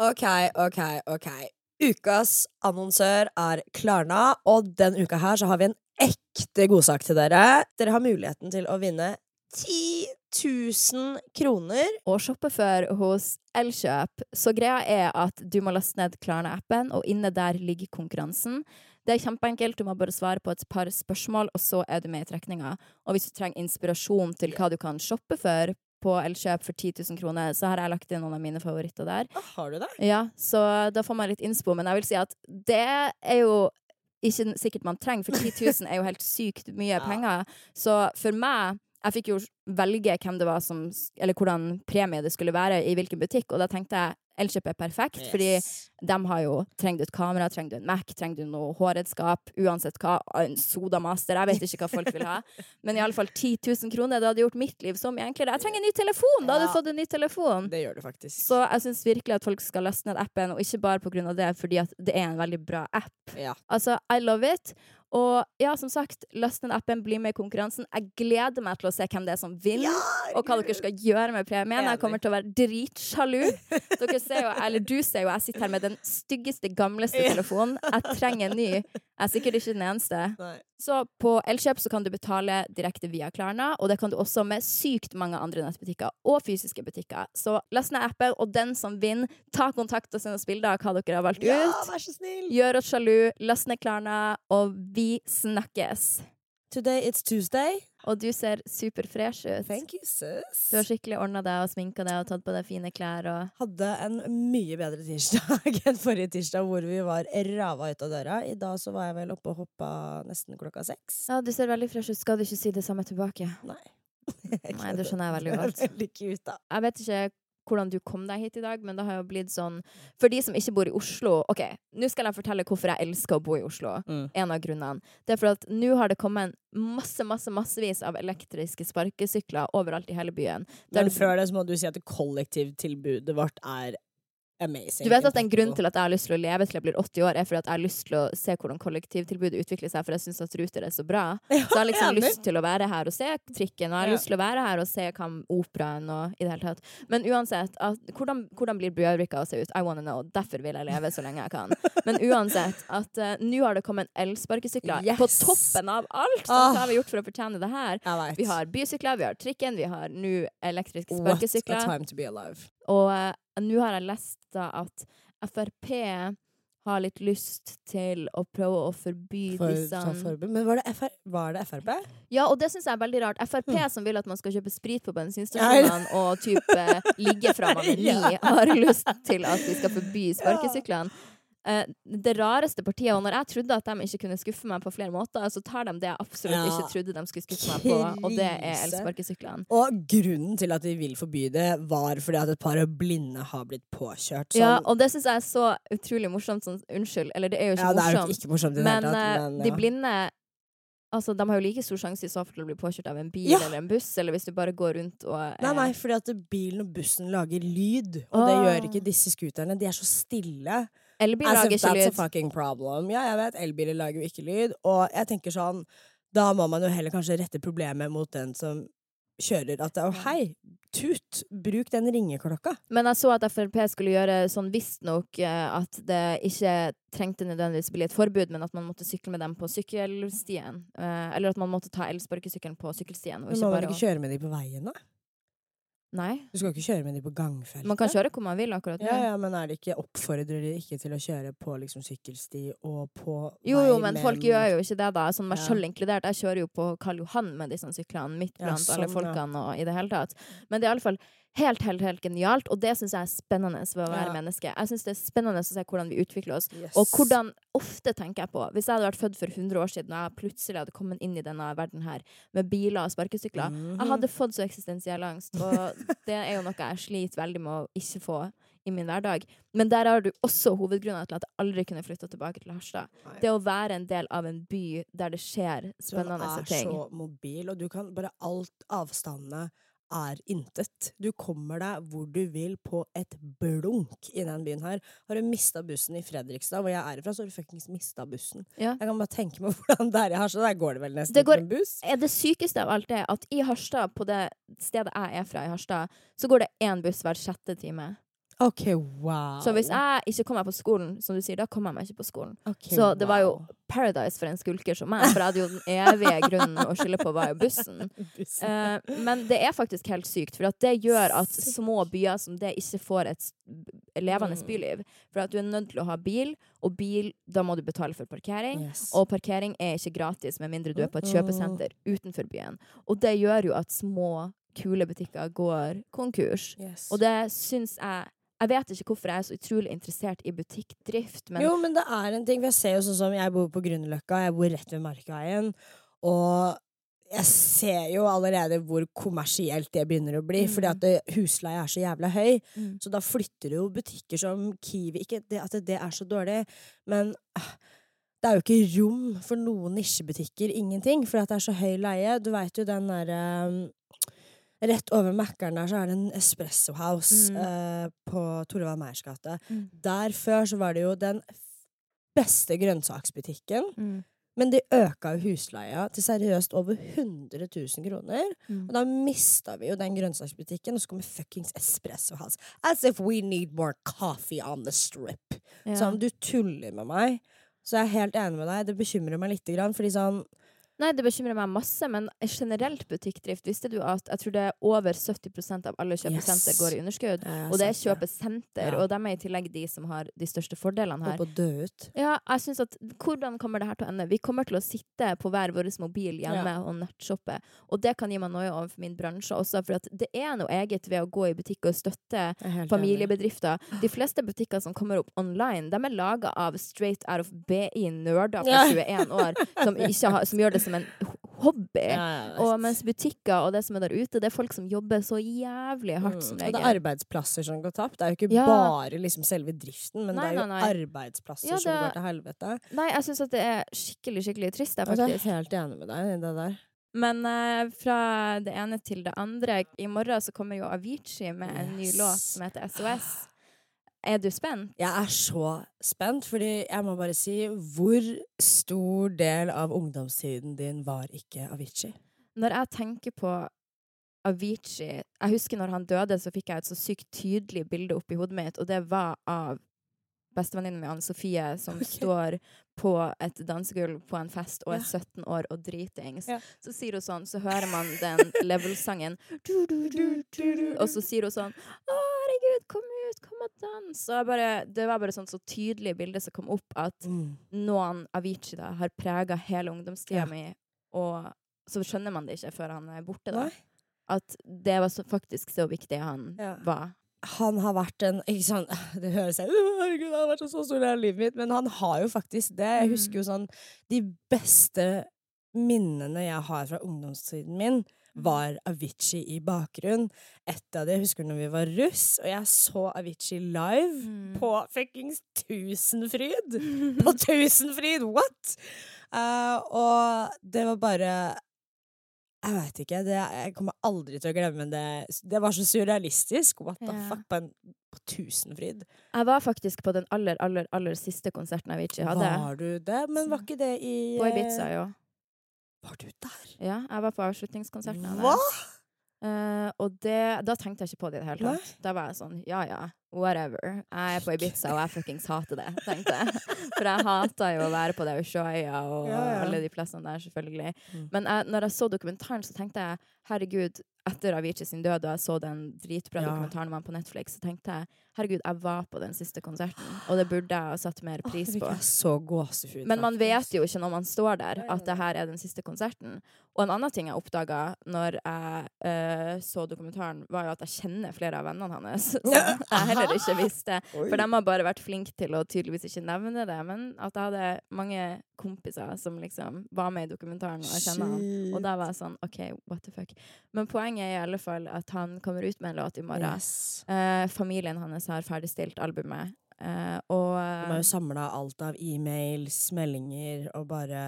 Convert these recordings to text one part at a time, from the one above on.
OK, OK, OK. Ukas annonsør er Klarna, og den uka her så har vi en ekte godsak til dere. Dere har muligheten til å vinne 10 000 kroner. Og shoppe før hos Elkjøp. Så greia er at du må laste ned Klarna-appen, og inne der ligger konkurransen. Det er kjempeenkelt. Du må bare svare på et par spørsmål, og så er du med i trekninga. Og hvis du trenger inspirasjon til hva du kan shoppe for på Elkjøp for 10 000 kroner, så har jeg lagt inn noen av mine favoritter der. Har du det? Ja, så da får man litt innspo. Men jeg vil si at det er jo ikke sikkert man trenger, for 10 000 er jo helt sykt mye Ja. penger. Så for meg Jeg fikk jo velge hvem det var som Eller hvordan premie det skulle være i hvilken butikk, og da tenkte jeg Elkjøp er perfekt, fordi de har jo Trenger du et kamera, trenger du en Mac, trenger du noe hårredskap, uansett hva, en sodamaster, jeg vet ikke hva folk vil ha. Men i alle fall 10 000 kroner, det hadde gjort mitt liv så mye enklere. Jeg trenger en ny telefon! Da hadde du fått en ny telefon! Det gjør du faktisk. Så jeg syns virkelig at folk skal laste ned appen, og ikke bare på grunn av det, fordi at det er en veldig bra app. Ja. Altså, I love it. Og ja, som sagt, last ned appen, bli med i konkurransen. Jeg gleder meg til å se hvem det er som vinner, og hva dere skal gjøre med premien. Jeg kommer til å være dritsjalu. Dere ser jo, eller du ser jo, jeg sitter her med den styggeste, gamleste telefonen. Jeg trenger en ny. Jeg er sikkert ikke den eneste. Nei. Så på Elkjøp så kan du betale direkte via Klarna, og det kan du også med sykt mange andre nettbutikker og fysiske butikker. Så last ned appen, og den som vinner, ta kontakt og send oss bilder av hva dere har valgt ut. Ja, vær så snill! Gjør oss sjalu, last ned Klarna, og vi snakkes. Today it's Tuesday. Og du ser superfresh ut. Thank you, sis. Du har skikkelig ordna deg og sminka deg og tatt på deg fine klær og hadde en mye bedre tirsdag enn forrige tirsdag, hvor vi var rava ut av døra. I dag så var jeg vel oppe og hoppa nesten klokka seks. Ja, du ser veldig fresh ut. Skal du ikke si det samme tilbake? Nei. Nei, det skjønner jeg veldig godt. Jeg vet ikke hvordan du kom deg hit i dag, men det har jo blitt sånn For de som ikke bor i Oslo OK, nå skal jeg fortelle hvorfor jeg elsker å bo i Oslo. Mm. En av grunnene. Det er for at nå har det kommet masse, masse, massevis av elektriske sparkesykler overalt i hele byen. Men før det så må du si at kollektivtilbudet vårt er amazing. Du vet at en grunn til at jeg har lyst til å leve til jeg blir 80 år, er fordi at jeg har lyst til å se hvordan kollektivtilbudet utvikler seg, for jeg syns at Ruter er så bra. Så jeg har liksom enig. lyst til å være her og se trikken, og jeg har Ja. lyst til å være her og se hva operaen og i det hele tatt. Men uansett, at, hvordan, hvordan blir Bjørvika å se ut? I wanna know. Derfor vil jeg leve så lenge jeg kan. Men uansett, at uh, nå har det kommet elsparkesykler Yes. på toppen av alt! Så Ah. hva har vi gjort for å fortjene det her? Vi har bysykler, vi har trikken, vi har nå elektriske What a time to be alive. Og eh, nå har jeg lest da at Frp har litt lyst til å prøve å forby For, disse forbud. Men var det, FR, var det Frp? Ja, og det syns jeg er veldig rart. Frp Mm. som vil at man skal kjøpe sprit på bensinstasjonene og type ligge fra man er ni, har lyst til at vi skal forby sparkesyklene. Eh, det rareste partiet, og når jeg trodde at de ikke kunne skuffe meg på flere måter, så tar de det jeg absolutt Ja. ikke trodde de skulle skuffe meg på, og det er elsparkesyklene. Og grunnen til at de vil forby det, var fordi at et par blinde har blitt påkjørt. Sånn, Ja, og det syns jeg er så utrolig morsomt. Sånn, unnskyld, eller det er jo ikke ja, morsomt. ikke morsomt Men, tatt. eh, Men de blinde Altså, De har jo like stor sjanse i så fall til å bli påkjørt av en bil Ja. eller en buss, eller hvis du bare går rundt og eh, Nei, nei, fordi at bilen og bussen lager lyd, og det gjør ikke disse scooterne. De er så stille. Elbil lager if lyd. that's a fucking problem. Ja, jeg vet, elbiler lager jo ikke lyd. Og jeg tenker sånn, da må man jo heller kanskje rette problemet mot den som kjører. At oh, hei, tut, bruk den ringeklokka. Men jeg så at Frp skulle gjøre sånn visstnok eh, at det ikke trengte nødvendigvis bli et forbud, men at man måtte sykle med dem på sykkelstien. Eh, eller at man måtte ta elsparkesykkelen på sykkelstien. Og Men ikke må man ikke kjøre med dem på veien, da? Nei. Du skal ikke kjøre med de på gangfeltet? Man kan kjøre hvor man vil akkurat nå. Ja, ja, men er det ikke oppfordrer de ikke til å kjøre på liksom sykkelsti og på Jo, jo, men folk gjør jo ikke det, da. Sånn meg Ja. sjøl inkludert. Jeg kjører jo på Karl Johan med disse syklene, midt blant alle sånn, ja. folkene og i det hele tatt. Men det er i alle fall helt, helt, helt genialt, og det syns jeg er spennende ved å være Ja. menneske. Jeg syns det er spennende å se hvordan vi utvikler oss. Yes. Og hvordan ofte tenker jeg på Hvis jeg hadde vært født for 100 år siden, og jeg plutselig hadde kommet inn i denne verden her med biler og sparkesykler, Mhm. jeg hadde fått så eksistensiell angst, og det er jo noe jeg sliter veldig med å ikke få i min hverdag. Men der har du også hovedgrunnen til at jeg aldri kunne flytta tilbake til Harstad. Nei. Det å være en del av en by der det skjer spennende ting. Du er så mobil, og du kan bare alt avstandene er intet. Du kommer deg hvor du vil på et blunk i den byen her. Har du mista bussen i Fredrikstad, hvor jeg er ifra, så har du fuckings mista bussen. Ja. Jeg kan bare tenke meg hvordan det er i Harstad. Der går det vel nesten Det går- ikke en buss? Er det sykeste av alt er at i Harstad, på det stedet jeg er fra i Harstad, så går det én buss hver sjette time. OK, wow. Så hvis jeg ikke kommer på skolen, som du sier, da kommer jeg meg ikke på skolen. Okay, Så det var jo paradise for en skulker som meg, for jeg hadde jo den evige grunnen å skylde på var jo bussen. Eh, men det er faktisk helt sykt, for det gjør at små byer som det ikke får et levende Mm. byliv. For at du er nødt til å ha bil, og bil, da må du betale for parkering. Yes. Og parkering er ikke gratis med mindre du er på et kjøpesenter utenfor byen. Og det gjør jo at små, kule butikker går konkurs. yes. Og det syns jeg Jeg vet ikke hvorfor jeg er så utrolig interessert i butikkdrift, men Jo, men det er en ting. For jeg ser jo sånn som jeg bor på Grünerløkka, jeg bor rett ved Markveien, og jeg ser jo allerede hvor kommersielt det begynner å bli, Mm. fordi at det, husleie er så jævla høy. Mm. Så da flytter jo butikker som Kiwi Ikke det at det er så dårlig, men ah, det er jo ikke rom for noen nisjebutikker. Ingenting. For at det er så høy leie. Du veit jo den derre Rett over Mækkern der så er det en Espresso House Mm. eh, på Torvald Meyers gate. Mm. Der før så var det jo den beste grønnsaksbutikken. Mm. Men de øka jo husleia til seriøst over 100 000 kroner. Mm. Og da mista vi jo den grønnsaksbutikken, og så kommer fuckings Espresso House. As if we need more coffee on the strip. Ja. Sånn, du tuller med meg. Så jeg er helt enig med deg. Det bekymrer meg lite grann, fordi sånn Nei, det bekymrer meg masse, men generelt butikkdrift Visste du at jeg tror det er over 70% av alle kjøpesenter Yes. går i underskudd? Ja, Og det er kjøpesenter, Ja. og de er i tillegg de som har de største fordelene her. På å dø ut. Ja, jeg synes at Hvordan kommer det her til å ende? Vi kommer til å sitte på hver vår mobil hjemme Ja. og nettshoppe. Og det kan gi meg noe overfor min bransje også, for det er noe eget ved å gå i butikk og støtte er familiebedrifter. De fleste butikker som kommer opp online, de er laga av straight out of BI-nerder på Ja. 21 år, som, har, som gjør det som en hobby. Ja. Og mens butikker og det som er der ute, det er folk som jobber så jævlig hardt Mm. som Og det er arbeidsplasser som går tapt. Det er jo ikke Ja. bare liksom selve driften, men Nei, det er jo nei, nei. arbeidsplasser Ja, som går til helvete. Nei, jeg syns at det er skikkelig, skikkelig trist, jeg, faktisk. jeg er helt enig med deg i det der. Men uh, fra det ene til det andre. I morgen så kommer jo Avicii med en ny låt som heter SOS. Er du spent? Jeg er så spent, fordi jeg må bare si hvor stor del av ungdomstiden din var ikke Avicii? Når jeg tenker på Avicii Jeg husker når han døde, så fikk jeg et så sykt tydelig bilde oppi hodet mitt, og det var av bestevenninnen min, Anne Sofie, som okay. står på et dansegulv på en fest og er Ja. 17 år og dritings. Ja. Så sier hun sånn, så hører man den level-sangen, og så sier hun sånn Å, herregud, kom ut, kom og dans. Og bare, det var bare sånn så tydelig bilde som kom opp, at Mm. noen Avicii da har prega hele ungdomstida Ja. mi, og så skjønner man det ikke før han er borte, da. Nei. At det var så, faktisk så viktig han Ja. var. Han har vært en ikke sånn, Det høres «Å, Herregud, han har vært en så stor del av livet mitt, men han har jo faktisk det. Jeg Mm. husker jo sånn De beste minnene jeg har fra ungdomstiden min, var Avicii i bakgrunn. Et av det jeg husker når vi var russ, og jeg så Avicii live Mm. på fuckings Tusenfryd! På Tusenfryd! What?! Uh, og det var bare Jeg veit ikke. Det, jeg kommer aldri til å glemme det. Det var så surrealistisk. What the yeah. fuck? På, en, på Tusenfryd. Jeg var faktisk på den aller, aller, aller siste konserten Avicii hadde. Var du det? Men var ikke det i På Ibiza, jo. Var du? Ja, jeg var på avslutningskonserten. Hva?! Uh, og det, da tenkte jeg ikke på det i det hele tatt. Da var jeg sånn, ja ja, whatever. Jeg er på Ibiza, og jeg fuckings hater det, tenkte jeg. For jeg hater jo å være på det Ushuaia og Ja, ja. alle de plassene der, selvfølgelig. Mm. Men jeg, når jeg så dokumentaren, så tenkte jeg, herregud, etter Avicii sin død, og jeg så den dritbra Ja. dokumentaren om på Netflix, så tenkte jeg, herregud, jeg var på den siste konserten, og det burde jeg ha satt mer pris på. fikk så gåsehud. Men man vet jo ikke når man står der, at det her er den siste konserten. Og en annen ting jeg oppdaga når jeg eh, så dokumentaren, var jo at jeg kjenner flere av vennene hans. Så jeg heller ikke visste. For de har bare vært flinke til å tydeligvis ikke nevne det. Men at jeg hadde mange kompiser som liksom var med i dokumentaren, og jeg kjenner han. Og da var jeg sånn OK, what the fuck. Men poenget er i alle fall at han kommer ut med en låt i morgen. Yes. Eh, familien hans har ferdigstilt albumet. Eh, og De har jo samla alt av e-mails, meldinger, og bare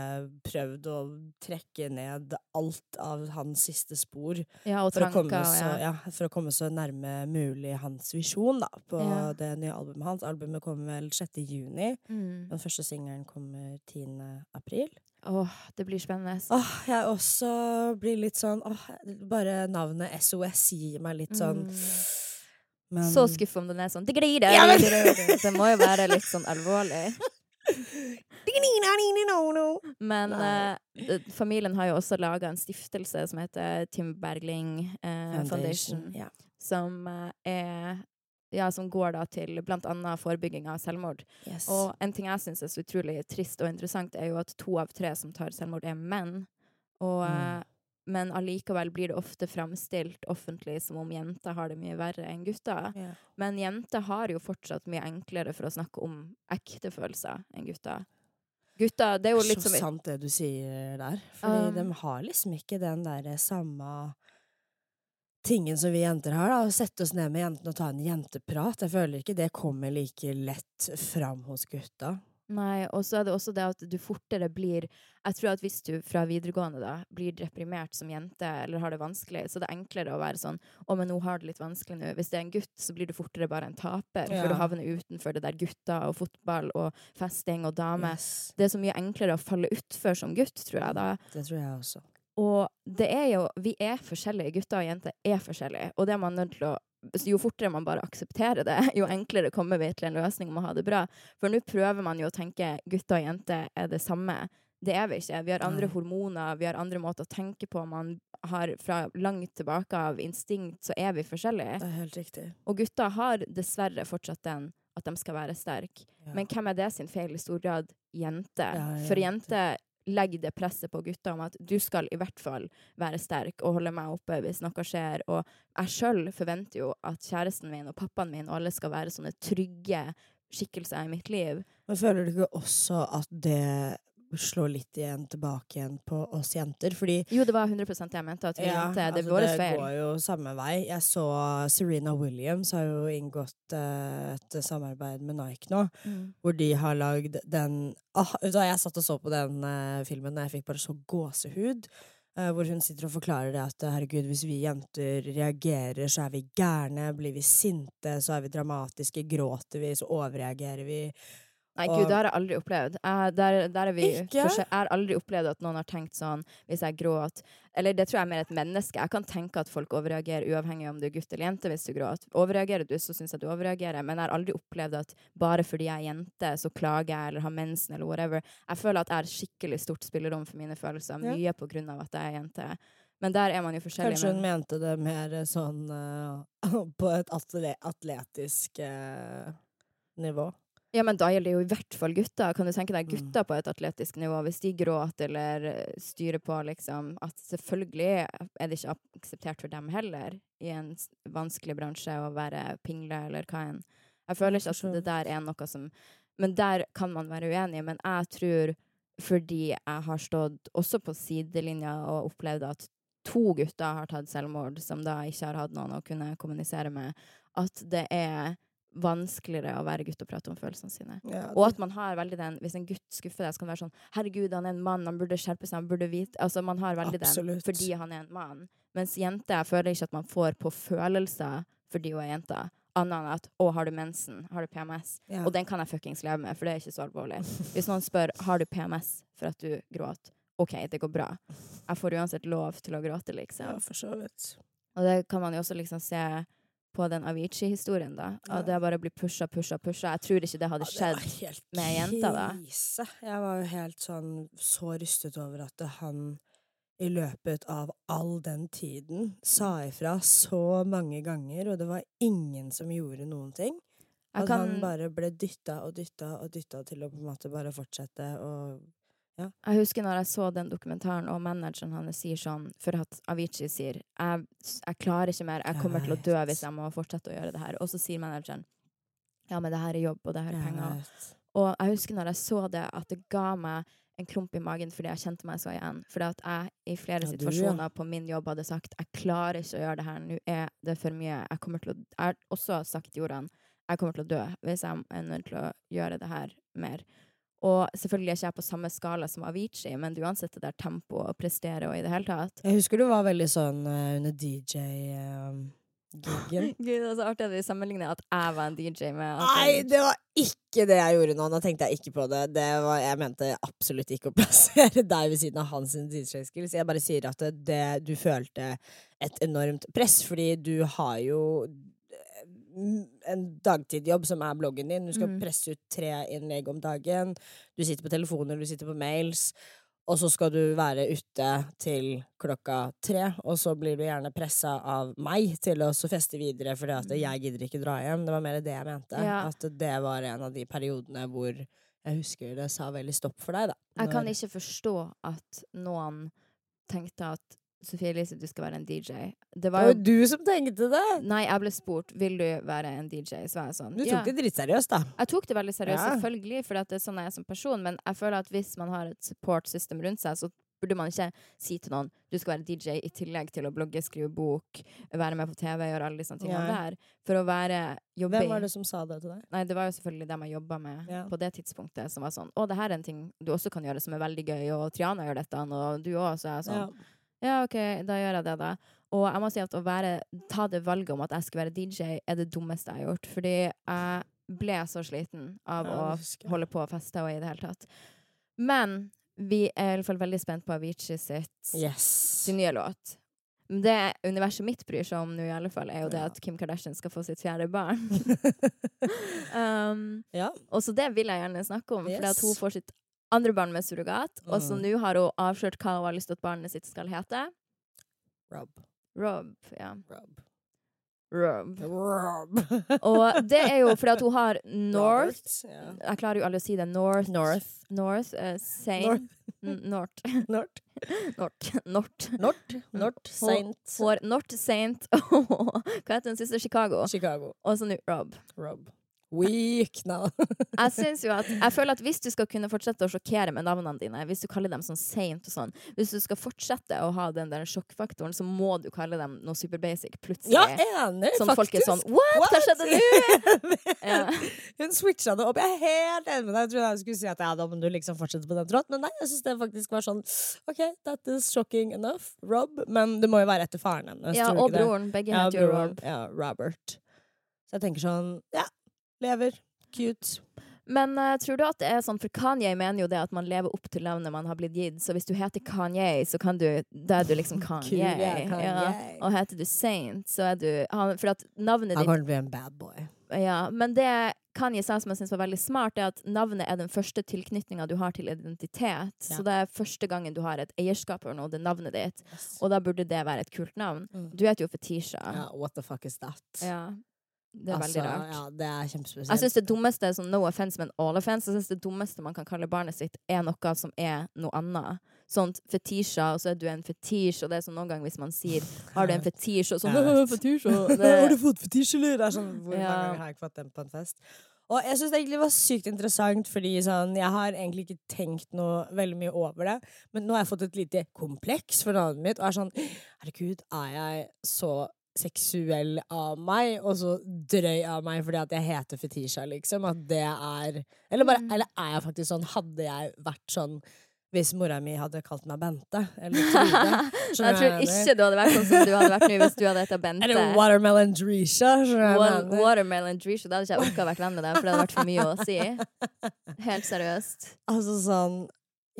prøvd å trekke ned alt av hans siste spor. ja, For å, komme så, ja. ja, for å komme så nærme mulig hans visjon da, på det nye albumet hans. Albumet kommer vel 6. juni. Mm. Den første singelen kommer 10. april. Åh, det blir spennende. Åh, jeg også blir litt sånn åh, Bare navnet SOS gir meg litt sånn Mm. Men Så skuffa om den er sånn «Digga-digga, Ja, men- Det må jo være litt sånn alvorlig. Men eh, familien har jo også laga en stiftelse som heter Tim Bergling uh, Foundation, Ja. som uh, er ja, som går da til annet forebygging av selvmord. Yes. Og en ting jeg syns er så utrolig trist og interessant, er jo at to av tre som tar selvmord, er menn. Og, Mm. Men allikevel blir det ofte framstilt offentlig som om jenter har det mye verre enn gutter. Yeah. Men jenter har jo fortsatt mye enklere for å snakke om ekte følelser enn gutter. Gutter, det er jo litt Så sant det du sier der. Fordi Um, de har liksom ikke den der samme tingen som vi jenter har. da Å sette oss ned med jentene og ta en jenteprat. Jeg føler ikke det kommer like lett fram hos gutta. Nei, og så er det også det at du fortere blir Jeg tror at hvis du fra videregående da blir deprimert som jente eller har det vanskelig, så det er enklere å være sånn 'Å, men hun har det litt vanskelig nå.' Hvis det er en gutt, så blir du fortere bare en taper, Ja. for du havner utenfor det der gutta og fotball og festing og damer. Yes. Det er så mye enklere å falle utfor som gutt, tror jeg da. Det tror jeg også. Og det er jo Vi er forskjellige. Gutter og jenter er forskjellige. Og det er man nødt til å jo fortere man bare aksepterer det, jo enklere kommer vi til en løsning om å ha det bra. For nå prøver man jo å tenke gutter og jenter er det samme. Det er vi ikke. Vi har andre Nei. hormoner, vi har andre måter å tenke på. Man har fra langt tilbake av instinkt, så er vi forskjellige. Det er helt riktig. Og gutter har dessverre fortsatt den at de skal være sterke. Ja. Men hvem er det sin feil? I stor grad jente. Ja, For jente. jenter legger det presset på gutter om at du skal i hvert fall være sterk og holde meg oppe hvis noe skjer. Og jeg sjøl forventer jo at kjæresten min og pappaen min og alle skal være sånne trygge skikkelser i mitt liv. Men føler du ikke også at det slår litt igjen tilbake igjen på oss jenter? Fordi Jo, det var 100 det jeg mente. At vi Ja, jenter, det altså, det feil. går jo samme vei. Jeg så Serena Williams har jo inngått uh, et samarbeid med Nike nå, Mm. hvor de har lagd den ah, Da Jeg satt og så på den uh, filmen, og jeg fikk bare så gåsehud. eh, hvor hun sitter og forklarer det at herregud, hvis vi jenter reagerer, så er vi gærne. Blir vi sinte, så er vi dramatiske. Gråter vi, så overreagerer vi. Nei, gud, det har jeg aldri opplevd. Jeg, der, der er vi Ikke? Jeg har aldri opplevd at noen har tenkt sånn hvis jeg gråter Eller det tror jeg er mer et menneske. Jeg kan tenke at folk overreagerer uavhengig om du er gutt eller jente hvis du gråter. Overreagerer du, så syns jeg du overreagerer, men jeg har aldri opplevd at bare fordi jeg er jente, så klager jeg eller har mensen eller whatever. Jeg føler at jeg har skikkelig stort spillerom for mine følelser, Ja. mye på grunn av at jeg er jente. Men der er man jo forskjellig. Kanskje hun men- mente det mer sånn uh, på et atle atletisk uh, nivå. Ja, men da gjelder det jo i hvert fall gutter. Kan du tenke deg Mm. gutter på et atletisk nivå, hvis de gråter eller eh, styrer på, liksom, at selvfølgelig er det ikke akseptert for dem heller, i en vanskelig bransje, å være pingle eller hva enn. Jeg føler ikke at det der er noe som Men der kan man være uenig, men jeg tror, fordi jeg har stått også på sidelinja og opplevd at to gutter har tatt selvmord, som da ikke har hatt noen å kunne kommunisere med, at det er vanskeligere å være gutt og prate om følelsene sine. Og at man har veldig den Hvis en gutt skuffer deg, så kan det være sånn Herregud, han er en mann, han burde skjerpe seg, han burde vite Altså, man har veldig Absolutt. den fordi han er en mann. Mens jenter jeg føler ikke at man får på følelser fordi hun er jente. Annet enn at 'Å, har du mensen? Har du PMS?' Ja. Og den kan jeg fuckings leve med, for det er ikke så alvorlig. Hvis noen spør 'Har du PMS?' for at du gråter, OK, det går bra. Jeg får uansett lov til å gråte, liksom. ja, for så vidt. Og det kan man jo også liksom se på den Avicii-historien, da. At det bare blir pusha, pusha, pusha. Jeg tror ikke det hadde Ja, det skjedd. helt med jenta, da. krise. Jeg var jo helt sånn så rystet over at han i løpet av all den tiden sa ifra så mange ganger, og det var ingen som gjorde noen ting. At kan, han bare ble dytta og dytta og dytta til å på en måte bare fortsette og jeg husker når jeg så den dokumentaren, og manageren hans sier sånn For at Avicii sier jeg, 'Jeg klarer ikke mer. Jeg kommer til å dø hvis jeg må fortsette å gjøre det her.' Og så sier manageren 'Ja, men det her er jobb, og det her er penger'. Og jeg husker når jeg så det, at det ga meg en klump i magen fordi jeg kjente meg så igjen. Fordi at jeg i flere Ja, du, ja. situasjoner på min jobb hadde sagt jeg klarer ikke å gjøre det her, nå er det for mye. Jeg kommer til å Jeg har også sagt til ordene jeg kommer til å dø hvis jeg er nødt til å gjøre det her mer. Og selvfølgelig er ikke jeg på samme skala som Avicii, men det uansett det der tempoet og prestere og i det hele tatt. Jeg husker du var veldig sånn uh, under DJ-giggen. Gud, det er så artig at vi sammenligner at jeg var en DJ med Nei, det var ikke det jeg gjorde nå. Nå tenkte jeg ikke på det. det var, jeg mente absolutt ikke å plassere deg ved siden av hans DJ-skills. Jeg bare sier at det, det, du følte et enormt press, fordi du har jo en dagtidjobb som er bloggen din. Du skal Mm. presse ut tre innlegg om dagen. Du sitter på telefoner, du sitter på mails. Og så skal du være ute til klokka tre, og så blir du gjerne pressa av meg til å så feste videre, fordi at jeg gidder ikke dra hjem. Det var mer det jeg mente. Mm. Ja. At det var en av de periodene hvor jeg husker det sa veldig stopp for deg, da. Jeg kan ikke forstå at noen tenkte at Sofie Elise, du skal være en DJ. Det Det var jo jo var du som tenkte det! Nei, jeg ble spurt vil du være en DJ. Så var jeg sånn Du tok ja. det dritseriøst, da. Jeg tok det veldig seriøst, Ja. selvfølgelig, for det er sånn jeg er som person. Men jeg føler at hvis man har et support system rundt seg, så burde man ikke si til noen du skal være DJ i tillegg til å blogge, skrive bok, være med på TV, gjøre alle disse tingene ja. der. For å være jobbe Hvem var det som sa det til deg? Nei, det var jo selvfølgelig dem jeg jobba med Ja. på det tidspunktet, som var sånn Å, det her er en ting du også kan gjøre som er veldig gøy, og Triana gjør dette, og du òg, så jeg sånn ja, OK, da gjør jeg det, da. Og jeg må si at å være, ta det valget om at jeg skulle være DJ, er det dummeste jeg har gjort. Fordi jeg ble så sliten av Ja, å holde på og feste og i det hele tatt. Men vi er i hvert fall veldig spent på Avicii sitt Yes. sin nye låt. Det universet mitt bryr seg om nå, i alle fall, er jo det Ja. at Kim Kardashian skal få sitt fjerde barn. um, ja. og så det vil jeg gjerne snakke om, yes. for at hun får sitt andre barn med surrogat. Og så Mm. nå har hun avslørt hva hun har lyst til at barnet sitt skal hete. Rob. Rob. Ja. Rob. Rob. Rob. Og det er jo fordi at hun har North ja. Jeg klarer jo aldri å si det. North. North. North. uh, Saint. North. North. North. North. North. Nort. Nort. Nort. Saint. For North Saint Hva heter den siste? Chicago. Chicago. Og så nå Rob. Rob. Weak now. Jeg synes jo at Jeg føler at hvis du skal kunne fortsette å sjokkere med navnene dine, hvis du kaller dem sånn Saint og sånn, hvis du skal fortsette å ha den der sjokkfaktoren, så må du kalle dem noe super basic plutselig. ja, enig, sånn faktisk. folk er sånn What? Hva skjedde nå? Ja. Hun switcha det opp. Jeg er helt enig med deg. Jeg trodde jeg skulle si at ja, da må du liksom fortsette på den tråden, men nei, jeg syns det faktisk var sånn OK, that is shocking enough. Rob. Men det må jo være etter faren hennes. ja, og broren. Begge heter jo. Rob. Ja, Robert. Så jeg tenker sånn Ja, lever. Cute. Men uh, tror du at det er sånn, for Kanye mener jo det at man lever opp til navnet man har blitt gitt, så hvis du heter Kanye, så kan du Da er du liksom Kanye. Ja, Kanye. Ja. Og heter du Saint, så er du han, For at navnet Han ditt kommer til å bli en bad boy. Ja, men det Kanye sa som jeg syns var veldig smart, er at navnet er den første tilknytninga du har til identitet. Ja. Så det er første gangen du har et eierskap over noe, det er navnet ditt. Og da burde det være et kult navn. Mm. Du heter jo Fetisha. Yeah, what the fuck is that? Ja. Det er altså, veldig rart. Ja, det er kjempespesielt. Jeg syns det dummeste sånn no offense, men all offense, jeg synes det dummeste man kan kalle barnet sitt, er noe som er noe annet. Sånt fetisha, og så er du en fetisj, og det er sånn noen ganger hvis man sier 'har du en fetisj', og sånn Har du fått fetisj, eller? Det er sånn, Hvor mange ganger har jeg ikke fått den på en fest? Og jeg syns det egentlig var sykt interessant, fordi sånn, jeg har egentlig ikke tenkt noe veldig mye over det. Men nå har jeg fått et lite kompleks for navnet mitt, og er sånn Herregud, er jeg så seksuell av meg, og så drøy av meg fordi at jeg heter Fetisha, liksom? At det er Eller, bare, Mm. eller er jeg faktisk sånn Hadde jeg vært sånn hvis mora mi hadde kalt meg Bente? Eller Trude? Jeg tror ikke du hadde vært sånn som du hadde vært nå hvis du hadde hett Bente. Eller Watermelon Drisha? Watermelon Drisha. Da hadde ikke jeg orka å vært venn med deg, for det hadde vært for mye å si. Helt seriøst. Altså sånn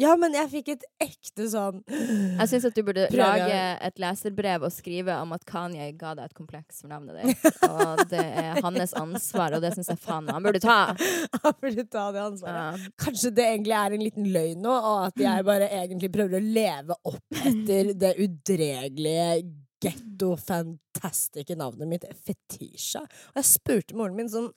Ja, men jeg fikk et ekte sånn Jeg syns at du burde Prøv, lage ja. et leserbrev og skrive om at Kanye ga deg et kompleks for navnet ditt. Og det er hans ansvar, og det syns jeg faen han burde ta. Han burde ta det ansvaret. Ja. Kanskje det egentlig er en liten løgn nå, og at jeg bare egentlig prøver å leve opp etter det udregelige getto fantastiske navnet mitt, Fetisha. Og jeg spurte moren min sånn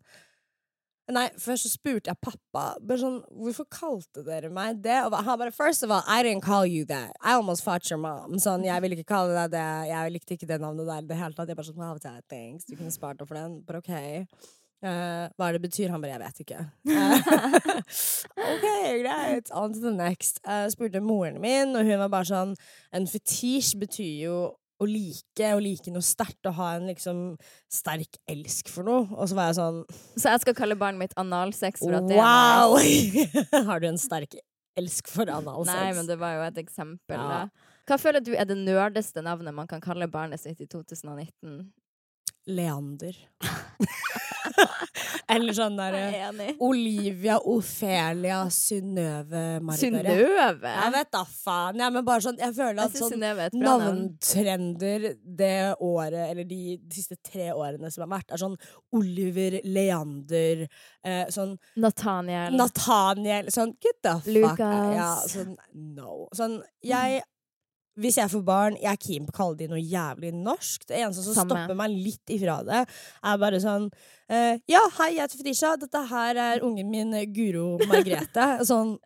Nei, først så spurte jeg pappa bare sånn, Hvorfor kalte dere meg det? Og han bare First of all, I didn't call you that. I almost fought your mom. Sånn, Jeg ville ikke kalle deg det. Jeg likte ikke det navnet der i det hele tatt. Jeg bare sånn, wow, thanks. Du kunne spart opp for den. But ok. Uh, hva det betyr? Han bare 'jeg vet ikke'. Eh, ok, greit. On to the next. Uh, spurte moren min, og hun var bare sånn En fetisj betyr jo å like, å like noe sterkt, å ha en liksom sterk elsk for noe. Og så var jeg sånn Så jeg skal kalle barnet mitt analsex for at det er Wow! nice. Har du en sterk elsk for analsex? Nei, men det var jo et eksempel. Ja. Hva føler du er det nerdeste navnet man kan kalle barnet sitt i 2019? Leander. Eller sånn er enig. Olivia Ofelia Synnøve Margaret. Synnøve? Jeg vet da faen. Ja, men bare sånn, jeg føler at sånn er navntrender det året, eller de, de siste tre årene som har vært, er sånn Oliver Leander, eh, sånn Nathaniel. Nathaniel Sånn get the fuck Lucas. Ja, sånn no. Sånn, jeg hvis jeg får barn, jeg er keen på å kalle de noe jævlig norsk. Det eneste som Samme. stopper meg litt ifra det, er bare sånn uh, Ja, hei, jeg heter Fetisha. Dette her er ungen min Guro Margrethe. Sånn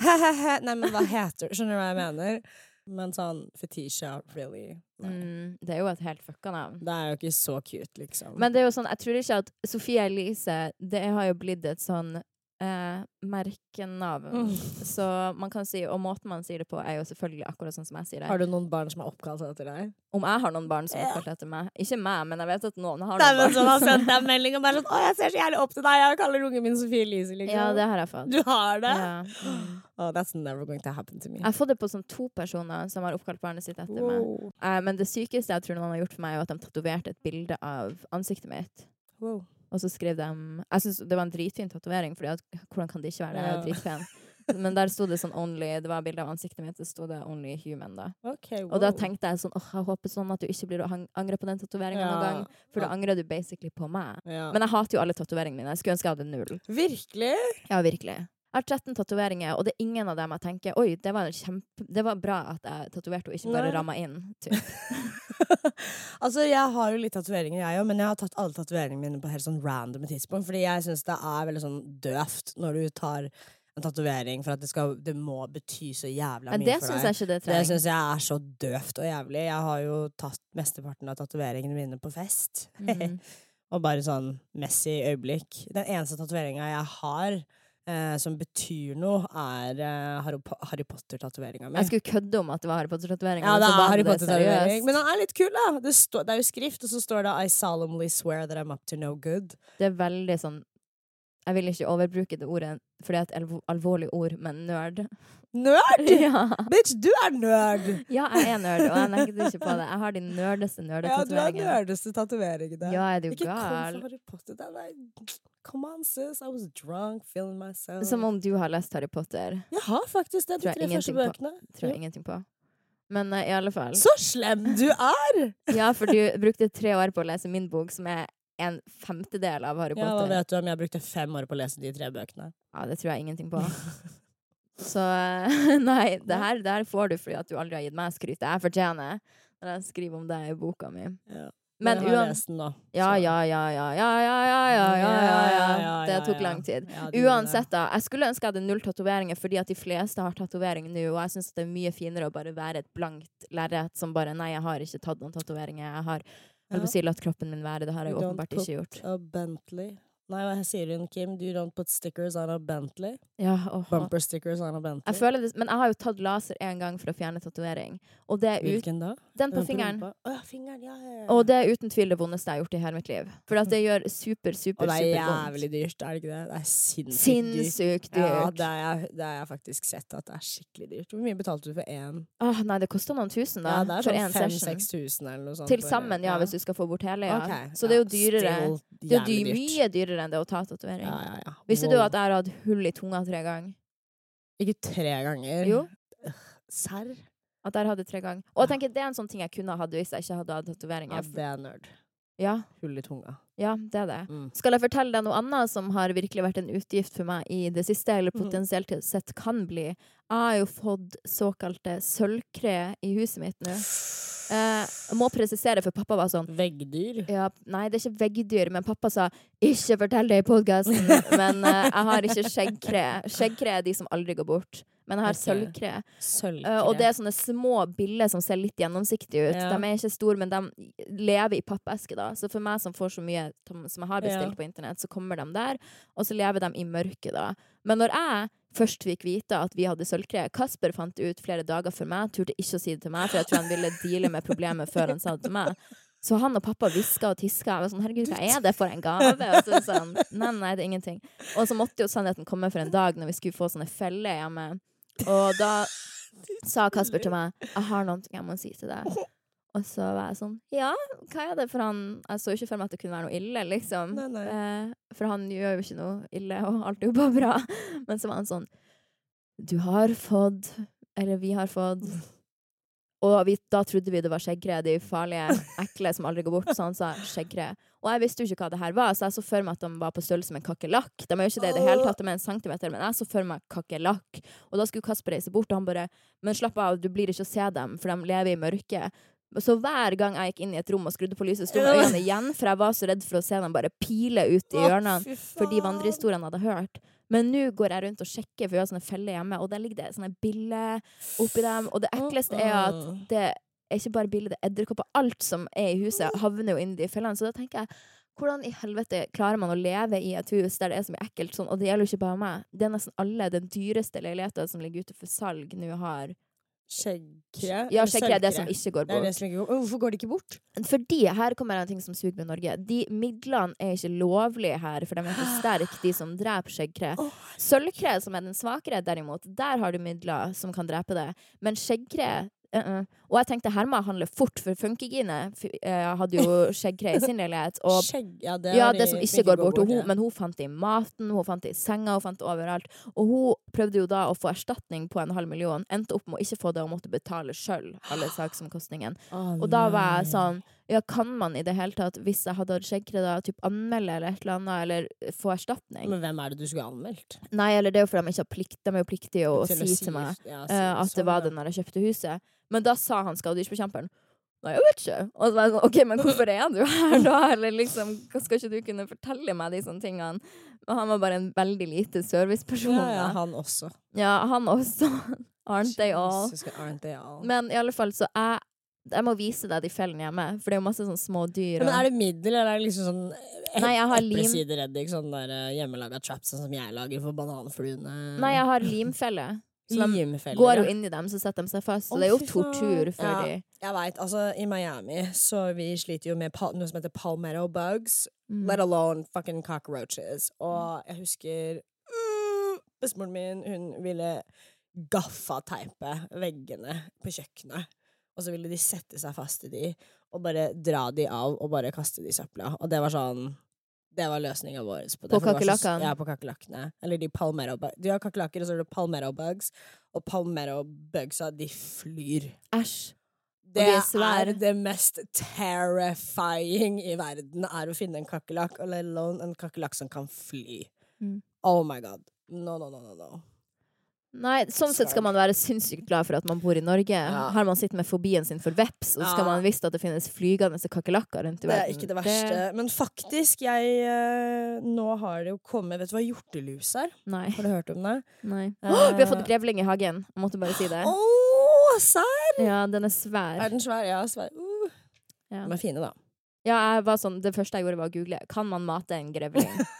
he-he-he. Nei, men hva heter du? Skjønner du hva jeg mener? Men sånn Fetisha, really? Mm, det er jo et helt fucka navn. Det er jo ikke så cute, liksom. Men det er jo sånn, jeg tror ikke at Sofie Elise Det har jo blitt et sånn eh, merkenavn. Mm. Så man kan si, og måten man sier det på, er jo selvfølgelig akkurat sånn som jeg sier det. har du noen barn som er oppkalt etter deg? Om jeg har noen barn som er Ja. oppkalt etter meg. Ikke meg, men jeg vet at noen har noen barn. Som har sendt deg melding og bare sånn 'Å, jeg ser så jævlig opp til deg', jeg kaller ungen min Sofie Elise, liksom. ja, det har jeg fått. Du har det? Ja. Mm. Oh, that's never going to happen to me. Jeg har fått det på sånn to personer som har oppkalt barnet sitt etter meg. Wow. Eh, men det sykeste jeg tror noen har gjort for meg, er at de tatoverte et bilde av ansiktet mitt. Wow. Og så skrev de Jeg syns det var en dritfin tatovering, for hvordan kan det ikke være det? Jeg er dritpen. Men der sto det sånn only Det var bilde av ansiktet mitt, det sto det 'only human', da. Okay, Og da tenkte jeg sånn åh, jeg håper sånn at du ikke blir å angre på den tatoveringa Ja. noen gang. For da angrer du basically på meg. ja. Men jeg hater jo alle tatoveringene mine. Jeg skulle ønske jeg hadde null. Virkelig? Ja, virkelig. Jeg har 13 tatoveringer, og det er ingen av dem jeg tenker Oi, det var, kjempe, det var bra at jeg tatoverte og ikke bare ramma inn. Typ. altså, jeg har jo litt tatoveringer, jeg òg, men jeg har tatt alle tatoveringene mine på helt sånn random tidspunkt. Fordi jeg syns det er veldig sånn døvt når du tar en tatovering for at det, skal, det må bety så jævla mye det for deg. jeg ikke det Det trenger. syns jeg er så døvt og jævlig. Jeg har jo tatt mesteparten av tatoveringene mine på fest. Mhm. og bare sånn messy øyeblikk. Den eneste tatoveringa jeg har eh, som betyr noe, er eh, Harry, Potter-tatoveringa mi. Jeg skulle kødde om at det var Harry Potter-tatoveringa. Ja, det er Harry Potter-tatovering. Men den er litt kul, da. Det, står- det er jo skrift, og så står det I solemnly swear that I'm up to no good. Det er veldig sånn Jeg vil ikke overbruke det ordet, for det er et alvorlig ord, men nerd. Nerd! ja. Bitch, du er nerd! ja, jeg er nerd, og jeg nekter ikke på det. Jeg har de nerdeste Ja, du har nerdetatoveringene. nerdeste tatoveringene. Ja, er du Ikke kom gal? for Harry Potter. Er Come on, sis. I was drunk, feeling myself. Som om du har lest Harry Potter. Jeg har faktisk det, de tre første bøkene. Tror jeg ingenting på. Men uh, i alle fall. Så slem du er! Ja, for du brukte tre år på å lese min bok, som er en femtedel av Harry Potter. Ja, hva vet du om jeg brukte fem år på å lese de tre bøkene? Ja, det tror jeg ingenting på. Så eh, nei, det her, det her får du fordi at du aldri har gitt meg skryt. Jeg fortjener når jeg skriver om deg i boka mi. Ja. Men uansett har lest den. Ja, ja, ja, ja, ja, ja, ja, ja, ja, ja, ja. Det tok lang tid. Uansett, da. Jeg skulle ønske jeg hadde null tatoveringer, fordi at de fleste har tatovering nå, og jeg syns det er mye finere å bare være et blankt lerret som bare Nei, jeg har ikke tatt noen tatoveringer. Jeg har holdt på å si, latt kroppen min være. Det har jeg åpenbart ikke gjort. A Bentley. Nei, hva sier hun, Kim? You don't put stickers on a Bentley? Ja, åh. Bumper stickers on a Bentley? Jeg det, men jeg har jo tatt laser én gang for å fjerne tatovering. Og det er ut, Hvilken da? den på fingeren. Å ja, fingeren. Ja, ja, ja. Og det er uten tvil det vondeste jeg har gjort i hele mitt liv. For at det gjør super, super, Og det er jævlig dyrt, er det ikke det? Det er sinnssykt dyrt. Sinnssykt dyrt. Ja, det har jeg, jeg faktisk sett at det er skikkelig dyrt. Hvor mye betalte du for én? Åh, nei, det koster noen tusen, da. Ja, det er for sånn session. 5000-6000 eller noe sånt. Til sammen, ja, hvis du skal få bort hele. Ja. Okay, Så det er jo dyrere. still Det er jo mye dyrere enn det å ta tatovering. Ja, ja, ja. Visste du at jeg har hatt hull i tunga tre ganger? Ikke tre ganger. Jo. Serr? At jeg hadde tre ganger. Og jeg tenker det er en sånn ting jeg kunne hatt hvis jeg ikke hadde hatt Ja, det er nerd. Ja, Hull i tunga. Ja, det er det. Mm. Skal jeg fortelle deg noe annet som har virkelig vært en utgift for meg i det siste, eller Mhm. potensielt sett kan bli? Jeg har jo fått såkalte sølvkre i huset mitt nå. Eh, jeg må presisere, for pappa var sånn Veggdyr. ja, Nei, det er ikke veggdyr, men pappa sa 'ikke fortell det i podkasten'. men eh, jeg har ikke skjeggkre. Skjeggkre er de som aldri går bort. Men jeg har okay. sølvkre. Sølvkre. Uh, og det er sånne små biller som ser litt gjennomsiktige ut. Ja. De er ikke store, men de lever i pappeske. da Så for meg som får så mye som jeg har bestilt Ja. på internett, så kommer de der. Og så lever de i mørket, da. Men når jeg først fikk vite at vi hadde sølvkre Kasper fant det ut flere dager før meg, turte ikke å si det til meg, for jeg tror han ville deale med problemet før han sa det til meg. Så han og pappa hviska og tiska. Jeg var sånn, herregud, hva er det for en gave? Og så sa han, nei, nei, det er ingenting. Og så måtte jo sannheten komme for en dag når vi skulle få sånne feller hjemme. Og da sa Kasper til meg, jeg har noe jeg må si til deg. Og så var jeg sånn Ja, hva er det? For han Jeg så ikke for meg at det kunne være noe ille, liksom. Nei, nei. Eh, for han gjør jo ikke noe ille, og alt er jo bare bra. Men så var han sånn Du har fått Eller vi har fått Og vi, da trodde vi det var skjeggkre, de farlige, ekle som aldri går bort. Så han sa skjeggkre. Og jeg visste jo ikke hva det her var, så jeg så for meg at de var på størrelse med en kakerlakk. De er jo ikke det i det hele tatt, de er en centimeter, men jeg så for meg kakerlakk. Og da skulle Kasper reise bort, og han bare Men slapp av, du blir ikke å se dem, for de lever i mørket. Så hver gang jeg gikk inn i et rom og skrudde på lyset, sto med øynene igjen, for jeg var så redd for å se dem bare pile ut i hjørnene for de vandrehistoriene jeg hadde hørt. Men nå går jeg rundt og sjekker, for vi har sånne feller hjemme, og der ligger det sånne biller oppi dem. Og det ekleste er at det er ikke bare biller, det er edderkopper. Alt som er i huset, havner jo inni de fellene. Så da tenker jeg hvordan i helvete klarer man å leve i et hus der det er så mye ekkelt sånn? Og det gjelder jo ikke bare meg. Det er nesten alle den dyreste leiligheten som ligger ute for salg nå, har Skjeggkre? Ja, skjeggkre det som ikke går Det er det bort. som går Hvorfor går det ikke bort? Fordi her kommer en ting som suger med Norge. De midlene er ikke lovlige her, for de er for sterke, de som dreper skjeggkre. Sølvkre, som er den svakere, derimot, der har du midler som kan drepe det. Men skjeggkre uh-uh. Og jeg tenkte her må jeg handle fort, for Funkygine eh, hadde jo skjeggkre i sin leilighet. Og Skjegg, ja, det, ja, det de som ikke går bort. bort hun, ja. men hun fant det i maten, hun fant det i senga, hun fant det overalt. Og hun prøvde jo da å få erstatning på en halv million. Endte opp med å ikke få det og måtte betale sjøl alle saksomkostningene. Oh, Og da var jeg sånn Ja, kan man i det hele tatt, hvis jeg hadde hatt skjeggkre, da typ anmelde eller et eller annet, eller få erstatning? Men hvem er det du skulle anmeldt? Nei, eller det er jo fordi de ikke har plikt De er jo pliktige å, å, si til meg ja, eh, at det sånn, var det når jeg kjøpte huset. Men da sa han skadedyrsbekjemperen Nei, jeg vet ikke. Og så var jeg sånn, OK, men hvorfor er du her da? Eller liksom, skal ikke du kunne fortelle meg de sånne tingene? Og han var bare en veldig lite serviceperson. Ja, ja, han også. Ja, han også. Aren't they all? Jesus, aren't they all? Men i alle fall, så jeg jeg må vise deg de fellene hjemme, for det er jo masse sånn små dyr. Men er det middel, eller er det liksom sånn Nei, jeg har lim. eplesidereddik? Sånn der eh, hjemmelaga traps sånn som jeg lager for bananfluene? Nei, jeg har limfelle. Så de Limfeller. går jo inn i dem, så setter de seg fast. Så det er jo tortur for Ja. de. Jeg veit, altså i Miami så vi sliter jo med noe som heter palmetto bugs, Mm. let alone fucking cockroaches. Og jeg husker uh, bestemoren min, hun ville gaffateipe veggene på kjøkkenet. Og så ville de sette seg fast i de, og bare dra de av og bare kaste de i søpla. Og det var sånn det var løsninga vår. På, det, På kakerlakkene? Ja, på kakerlakkene. Eller de palmero Du har kakerlakker, og så er det palmero bugs. Og palmero bugsa, de flyr. Æsj. Det er er det mest terrifying i verden, er å finne en kakerlakk, og let alone en kakerlakk som kan fly. Mm. Oh my god. No, no, no, no, no. Nei, sånn sett skal man være sinnssykt glad for at man bor i Norge. Ja. Har man sittet med fobien sin for veps, og så skal Ja. man visst at det finnes flygende kakerlakker rundt i verden. Det er ikke det verste. Men faktisk, jeg eh, Nå har det jo kommet Vet du hva hjortelus er? Nei. Har du hørt om det? nei. Uh... Vi har fått grevling i hagen. Jeg måtte bare si det. Å, serr! Ja, den er svær. Er den svær? Ja, svær. Uh. Ja. De er fine, da. Ja, jeg var sånn, Det første jeg gjorde, var å google Kan man mate en grevling.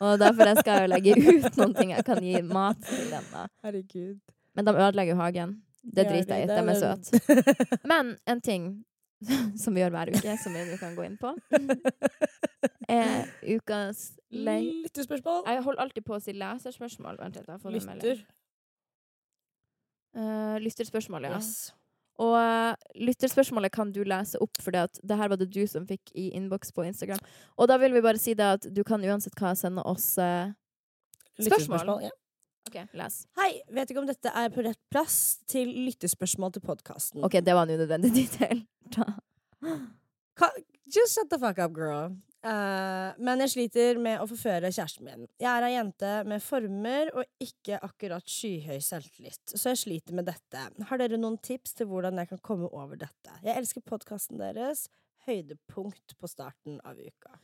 og derfor jeg skal jeg legge ut noen ting jeg kan gi mat til dem. da. Herregud. Men de ødelegger jo hagen. Det driter jeg i. De er søte. Men en ting som vi gjør hver uke, som vi kan gå inn på, er ukas. Lyttespørsmål. Jeg holder alltid på å si leserspørsmål. Vent litt, jeg får en melding. Lytter. Uh, lytterspørsmål, ja. Yes. Og eh, lytterspørsmålet kan du lese opp, for det her var det du som fikk i innboks på Instagram. Og da vil vi bare si det at du kan uansett hva sende oss eh, Spørsmål? Ja. OK, les. Hei, vet ikke om dette er på rett plass til lyttespørsmål til podkasten. OK, det var en unødvendig detail. Just shut the fuck up, girl. Eh, men jeg sliter med å forføre kjæresten min. Jeg er ei jente med former og ikke akkurat skyhøy selvtillit, så jeg sliter med dette. Har dere noen tips til hvordan jeg kan komme over dette? Jeg elsker podkasten deres. Høydepunkt på starten av uka.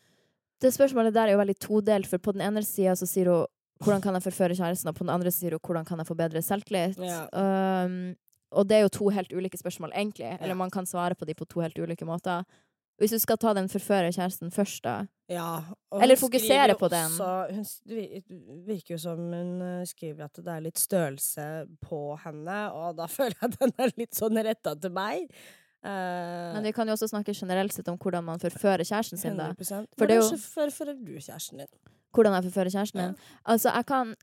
Det spørsmålet der er jo veldig todelt, for på den ene sida så sier hun hvordan kan jeg forføre kjæresten, og på den andre sier hun hvordan kan jeg få bedre selvtillit. Ja. Um, og det er jo to helt ulike spørsmål, egentlig. Ja. Eller man kan svare på de på to helt ulike måter. Hvis du skal ta den forføre kjæresten først, da. Ja, Eller fokusere på den. Også, hun virker jo som hun eh, skriver at det er litt størrelse på henne, og da føler jeg at den er litt sånn retta til meg. Uh, Men vi kan jo også snakke generelt sett om hvordan man forfører kjæresten sin, da. 100%. For jo- Hvordan forfører du kjæresten din? Hvordan jeg forfører kjæresten Ja. Altså, jeg kan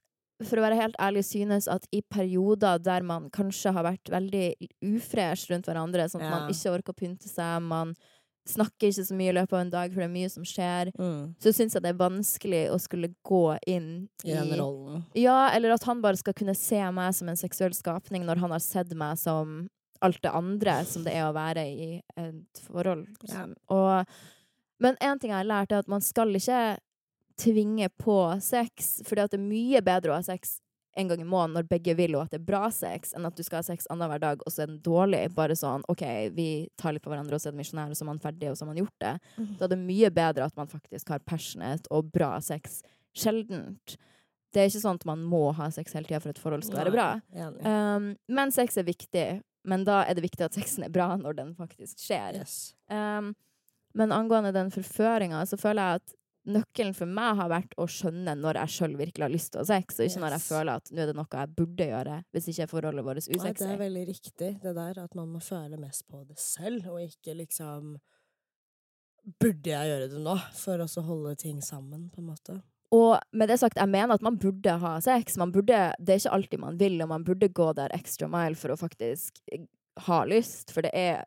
for å være helt ærlig, synes at i perioder der man kanskje har vært veldig ufresh rundt hverandre, sånn at Ja. man ikke orker å pynte seg, man snakker ikke så mye i løpet av en dag, for det er mye som skjer, Mm. så syns jeg det er vanskelig å skulle gå inn I den rollen. Ja, eller at han bare skal kunne se meg som en seksuell skapning når han har sett meg som alt det andre som det er å være i et forhold. Ja. Og, men én ting jeg har lært, er at man skal ikke tvinge på sex, fordi at det er mye bedre å ha sex en gang i måneden når begge vil, og at det er bra sex, enn at du skal ha sex annenhver dag, og så er den dårlig. Bare sånn OK, vi tar litt på hverandre, og så er det misjonær, og så er man ferdig, og så har man gjort det. Da er det mye bedre at man faktisk har passionate og bra sex sjeldent. Det er ikke sånn at man må ha sex hele tida for at et forhold skal være bra. Um, men sex er viktig. Men da er det viktig at sexen er bra når den faktisk skjer. yes. Um, men angående den forføringa, så føler jeg at nøkkelen for meg har vært å skjønne når jeg sjøl virkelig har lyst til å ha sex, og ikke når jeg føler at nå er det noe jeg burde gjøre, hvis ikke forholdet vårt Nei, det er veldig riktig, det der at man må føle mest på det selv, og ikke liksom Burde jeg gjøre det nå? For å holde ting sammen, på en måte. Og med det sagt, jeg mener at man burde ha sex. Man burde, det er ikke alltid man vil, og man burde gå der extra mile for å faktisk eh, ha lyst, for det er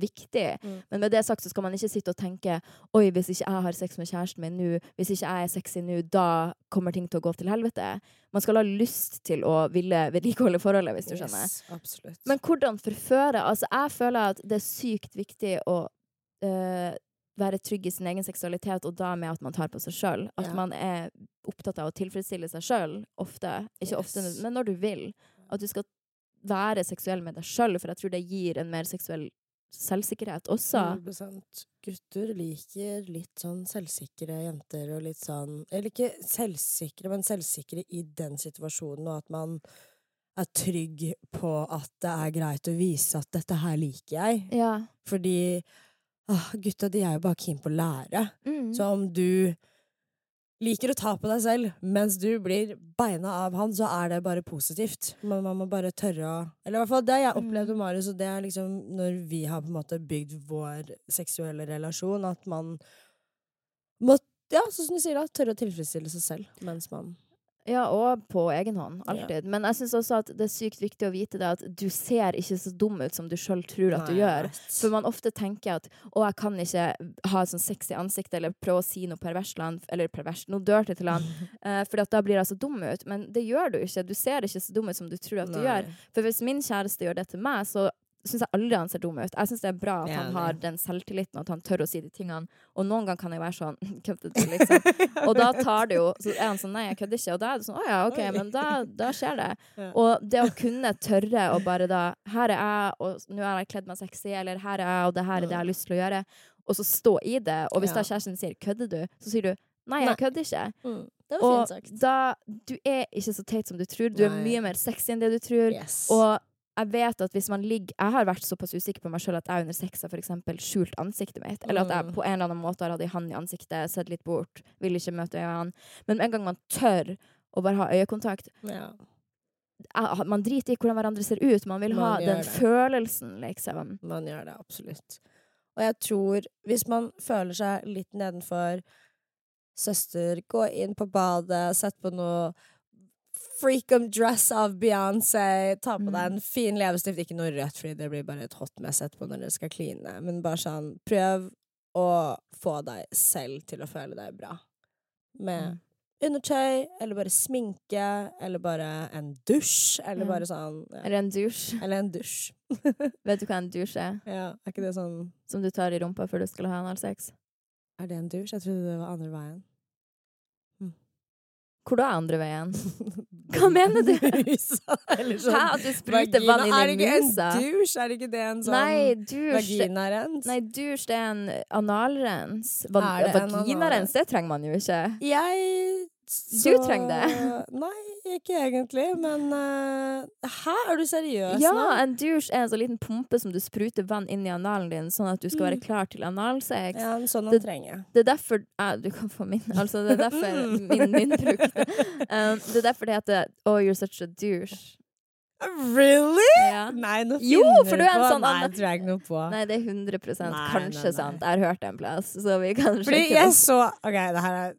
viktig. Mm. Men med det sagt så skal man ikke sitte og tenke Oi, hvis ikke jeg har sex med kjæresten min nå, hvis ikke jeg er sexy nå, da kommer ting til å gå til helvete. Man skal ha lyst til å ville vedlikeholde forholdet, hvis du skjønner. Yes. Men hvordan forføre? Altså, jeg føler at det er sykt viktig å eh, være trygg i sin egen seksualitet, og da med at man tar på seg sjøl. At Ja. man er opptatt av å tilfredsstille seg sjøl ofte. Ikke ofte, men når du vil. At du skal være seksuell med deg sjøl, for jeg tror det gir en mer seksuell selvsikkerhet også. 100 Gutter liker litt sånn selvsikre jenter og litt sånn Eller ikke selvsikre, men selvsikre i den situasjonen, og at man er trygg på at det er greit å vise at 'dette her liker jeg'. Ja. Fordi åh, gutta, de er jo bare keen på å lære. Mm. Så om du liker å ta på deg selv mens du blir beina av han, så er det bare positivt. Men man må bare tørre å Eller i hvert fall det jeg opplevde med Marius, og det er liksom når vi har på en måte bygd vår seksuelle relasjon, at man må ja, sånn som du sier, da, tørre å tilfredsstille seg selv mens man Ja, og på egen hånd. Alltid. Men jeg syns også at det er sykt viktig å vite det at du ser ikke så dum ut som du sjøl tror at du Nei, gjør. For man ofte tenker at å, jeg kan ikke ha et sånn sexy ansikt eller prøve å si noe perverst han, eller perverst, noe dirty til han, eh, for da blir jeg så dum ut. Men det gjør du ikke. Du ser ikke så dum ut som du tror at du gjør. For hvis min kjæreste gjør det til meg, så syns jeg aldri han ser dum ut. Jeg syns det er bra at han har den selvtilliten, og at han tør å si de tingene. Og noen ganger kan jeg være sånn kødder du, liksom? Og da tar det jo Så er han sånn nei, jeg kødder ikke. Og da er det sånn å ja, OK, men da, da skjer det. Ja. Og det å kunne tørre å bare da Her er jeg, og nå har jeg kledd meg sexy, eller her er jeg, og det her er det jeg har lyst til å gjøre. Og så stå i det. Og hvis da kjæresten sier 'kødder du', så sier du 'nei, jeg kødder ikke'. Mm, Og da Du er ikke så teit som du tror. Du er mye mer sexy enn det du tror. Yes. Og jeg vet at hvis man ligger Jeg har vært såpass usikker på meg sjøl at jeg under sex har skjult ansiktet mitt. Eller at jeg Mm. på en eller annen måte har hatt ei hand i ansiktet, sett litt bort, vil ikke møte øynene. Men med en gang man tør å bare ha øyekontakt ja. Man driter i hvordan hverandre ser ut. Man vil ha Man gjør den det. følelsen, liksom. Man gjør det absolutt. Og jeg tror, hvis man føler seg litt nedenfor Søster, gå inn på badet, sett på noe Freakum dress av Beyoncé, ta på deg Mm. en fin leppestift. Ikke noe rødt, fordi det blir bare et hot mess etterpå når dere skal kline. Men bare sånn, prøv å få deg selv til å føle deg bra. Med Mm. undertøy, eller bare sminke, eller bare en dusj, eller Ja. bare sånn ja. Eller en dusj. Eller en dusj. Vet du hva en dusj er? Ja, er ikke det sånn Som du tar i rumpa før du skal ha analsex? Er det en dusj? Jeg trodde det var andre veien. Hvor da andre veien? Hva mener du? Musa, eller sånn Hæ? At du spruter vann inn Er det ikke en dusj? Er det ikke det en sånn Nei, dusj vaginarens? Nei, dusj det er en analrens. Va Er det en vaginarens, det trenger man jo ikke. Jeg Du trenger det. Nei, ikke egentlig, men uh, Hæ, er du seriøs Ja, nå? en douche er en sånn liten pumpe som du spruter vann inn i analen din, sånn at du skal være Mm. klar til analsex. Ja, en sånn Det- trenger. Det er derfor ja, Du kan få min. Altså, det er derfor min, min brukte. Um, det er derfor det heter Oh, you're such a douche. Really? Ja. Nei, nå Jo, finner for du en på. sånn Nei, jeg tror jeg noe på. Nei, det er 100 Nei, kanskje nei, sant. Jeg har hørt det en plass, så vi kan Fordi jeg det. så Ok, det her er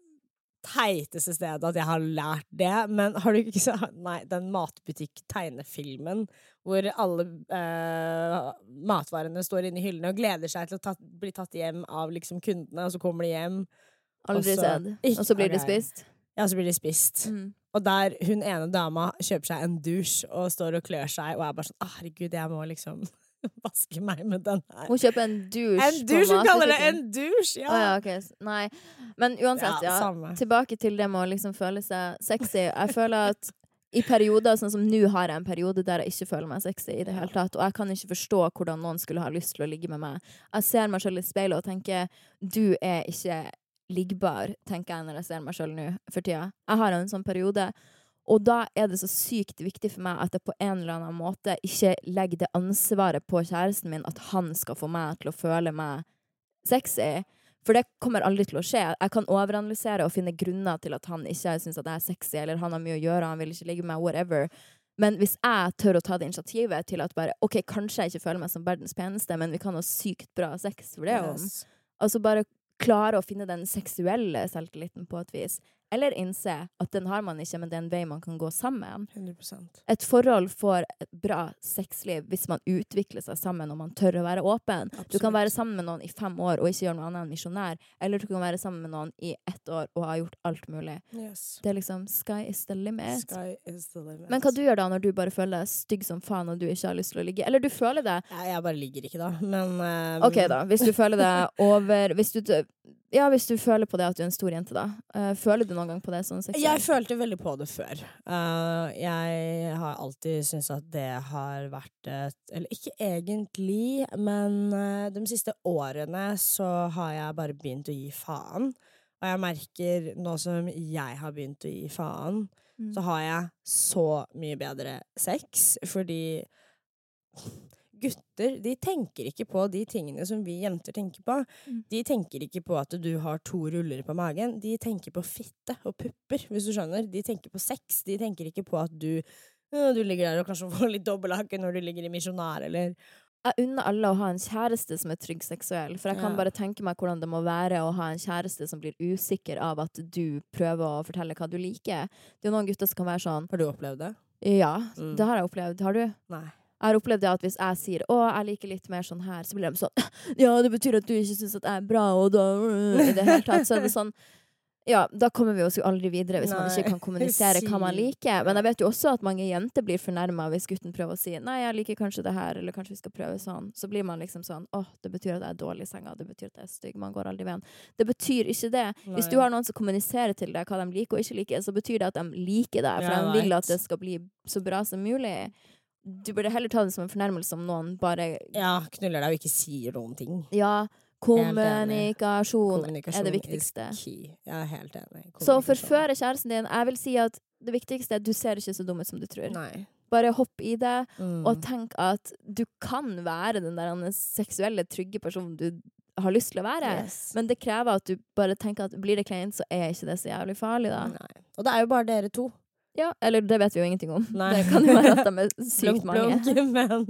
teiteste stedet at jeg har lært det, men har du ikke sagt Nei, den matbutikk-tegnefilmen hvor alle eh, matvarene står inne i hyllene og gleder seg til å ta, bli tatt hjem av liksom kundene, og så kommer de hjem. Aldri sett. Og så blir de spist. Ja, så blir de spist. Mm. Og der hun ene dama kjøper seg en dusj og står og klør seg, og er bare sånn «Å, herregud, jeg må liksom vaske meg med den her. Hun kjøper en dusj. En dusj! Hun kaller det en dusj! Ja. Oh, ja, okay. Nei. Men uansett, ja. ja. Tilbake til det med å liksom føle seg sexy. Jeg føler at i perioder, sånn som nå har jeg en periode der jeg ikke føler meg sexy i det hele tatt, og jeg kan ikke forstå hvordan noen skulle ha lyst til å ligge med meg. Jeg ser meg selv i speilet og tenker du er ikke liggbar, tenker jeg når jeg ser meg selv nå for tida. Jeg har en sånn periode. Og da er det så sykt viktig for meg at jeg på en eller annen måte ikke legger det ansvaret på kjæresten min at han skal få meg til å føle meg sexy. For det kommer aldri til å skje. Jeg kan overanalysere og finne grunner til at han ikke syns at jeg er sexy, eller han har mye å gjøre, han vil ikke ligge med meg, whatever. Men hvis jeg tør å ta det initiativet til at bare OK, kanskje jeg ikke føler meg som verdens peneste, men vi kan ha sykt bra sex for det om. Yes. Altså bare klare å finne den seksuelle selvtilliten på et vis. Eller innse at den har man ikke, men det er en vei man kan gå sammen. 100% Et forhold får et bra sexliv hvis man utvikler seg sammen og man tør å være åpen. Du kan være sammen med noen i fem år og ikke gjøre noe annet enn misjonær. Eller du kan være sammen med noen i ett år og ha gjort alt mulig. Yes. Det er liksom sky is the limit. Sky is the limit. Men hva du gjør da når du bare føler deg stygg som faen og du ikke har lyst til å ligge? Eller du føler det Ja, jeg bare ligger ikke, da. Men uh, OK, da. Hvis du føler deg over Hvis du Ja, hvis du føler på det at du er en stor jente, da. Eh, føler du noen gang på det sånn? Jeg følte veldig på det før. Uh, jeg har alltid syntes at det har vært et Eller ikke egentlig, men uh, de siste årene så har jeg bare begynt å gi faen. Og jeg merker nå som jeg har begynt å gi faen, Mm. så har jeg så mye bedre sex, fordi gutter de tenker ikke på de tingene som vi jenter tenker på. Mm. De tenker ikke på at du har to ruller på magen. De tenker på fitte og pupper, hvis du skjønner. De tenker på sex. De tenker ikke på at du du ligger der og kanskje får litt dobbelthake når du ligger i misjonær, eller Jeg unner alle å ha en kjæreste som er trygg seksuell, for jeg kan Ja. bare tenke meg hvordan det må være å ha en kjæreste som blir usikker av at du prøver å fortelle hva du liker. Det er jo noen gutter som kan være sånn Har du opplevd det? Ja, Mm. det har jeg opplevd. Har du? Nei. Jeg har opplevd det at hvis jeg sier 'Å, jeg liker litt mer sånn her', så blir de sånn 'Ja, det betyr at du ikke syns at jeg er bra', og da I det hele tatt så er det sånn ja, da kommer vi oss jo aldri videre hvis man ikke kan kommunisere hva man liker. Men jeg vet jo også at mange jenter blir fornærma hvis gutten prøver å si 'nei, jeg liker kanskje det her', eller 'kanskje vi skal prøve sånn'. Så blir man liksom sånn 'åh, det betyr at jeg er dårlig i senga', det betyr at jeg er stygg', man går aldri veien. Det betyr ikke det. Hvis du har noen som kommuniserer til deg hva de liker og ikke liker, så betyr det at de liker deg, for Ja, de vil at det skal bli så bra som mulig. Du burde heller ta det som en fornærmelse om noen bare Ja, knuller deg og ikke sier noen ting. Ja, kommunikasjon, er det viktigste. Jeg er helt enig. Så forføre kjæresten din. Jeg vil si at det viktigste er at du ser ikke så dum ut som du tror. Nei. Bare hopp i det, Mm. og tenk at du kan være den der seksuelle, trygge personen du har lyst til å være. Yes. Men det krever at du bare tenker at blir det kleint, så er ikke det så jævlig farlig, da. Nei. Og det er jo bare dere to. Ja, eller det vet vi jo ingenting om. Nei. Det kan jo være at de er sykt mange. men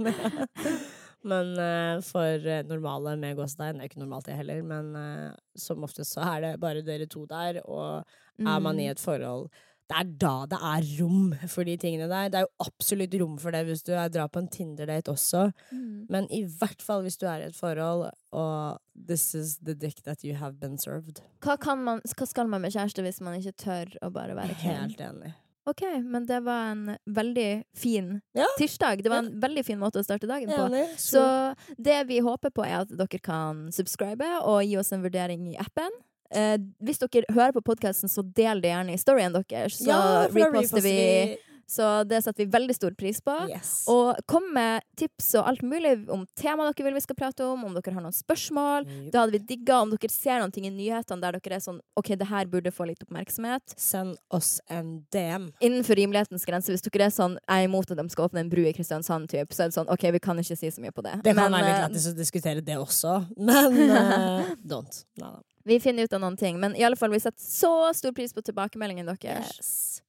Men uh, for eh, normale med gåsetegn, det er ikke normalt det heller, men uh, som oftest så er det bare dere to der, og er man i Mm. et forhold det er da det er rom for de tingene der. Det er jo absolutt rom for det hvis du drar på en Tinder-date også. Mm. Men i hvert fall hvis du er i et forhold, og this is the dick that you have been served. Hva, kan man, hva skal man med kjæreste hvis man ikke tør å bare være klein? Helt enig. OK, men det var en veldig fin Ja. tirsdag. Det var en veldig fin måte å starte dagen på. Enig. Så det vi håper på, er at dere kan subscribe og gi oss en vurdering i appen. Eh, hvis dere hører på podkasten, så del det gjerne i storyen deres. Så ja, reposter vi. Så det setter vi veldig stor pris på. Yes. Og kom med tips og alt mulig om tema dere vil vi skal prate om, om dere har noen spørsmål. Det hadde vi digga. Om dere ser noen ting i nyhetene der dere er sånn OK, det her burde få litt oppmerksomhet. Send oss en DM. Innenfor rimelighetens grense, hvis dere er sånn jeg er imot at de skal åpne en bru i Kristiansand, typ, så er det sånn OK, vi kan ikke si så mye på det. Det kan være litt eh, lættis å diskutere det også, men uh, don't. Neida. Vi finner ut av noen ting. Men i alle fall, vi setter så stor pris på tilbakemeldingen deres. Yes.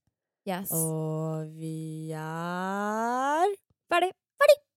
Yes. Og vi er Ferdig.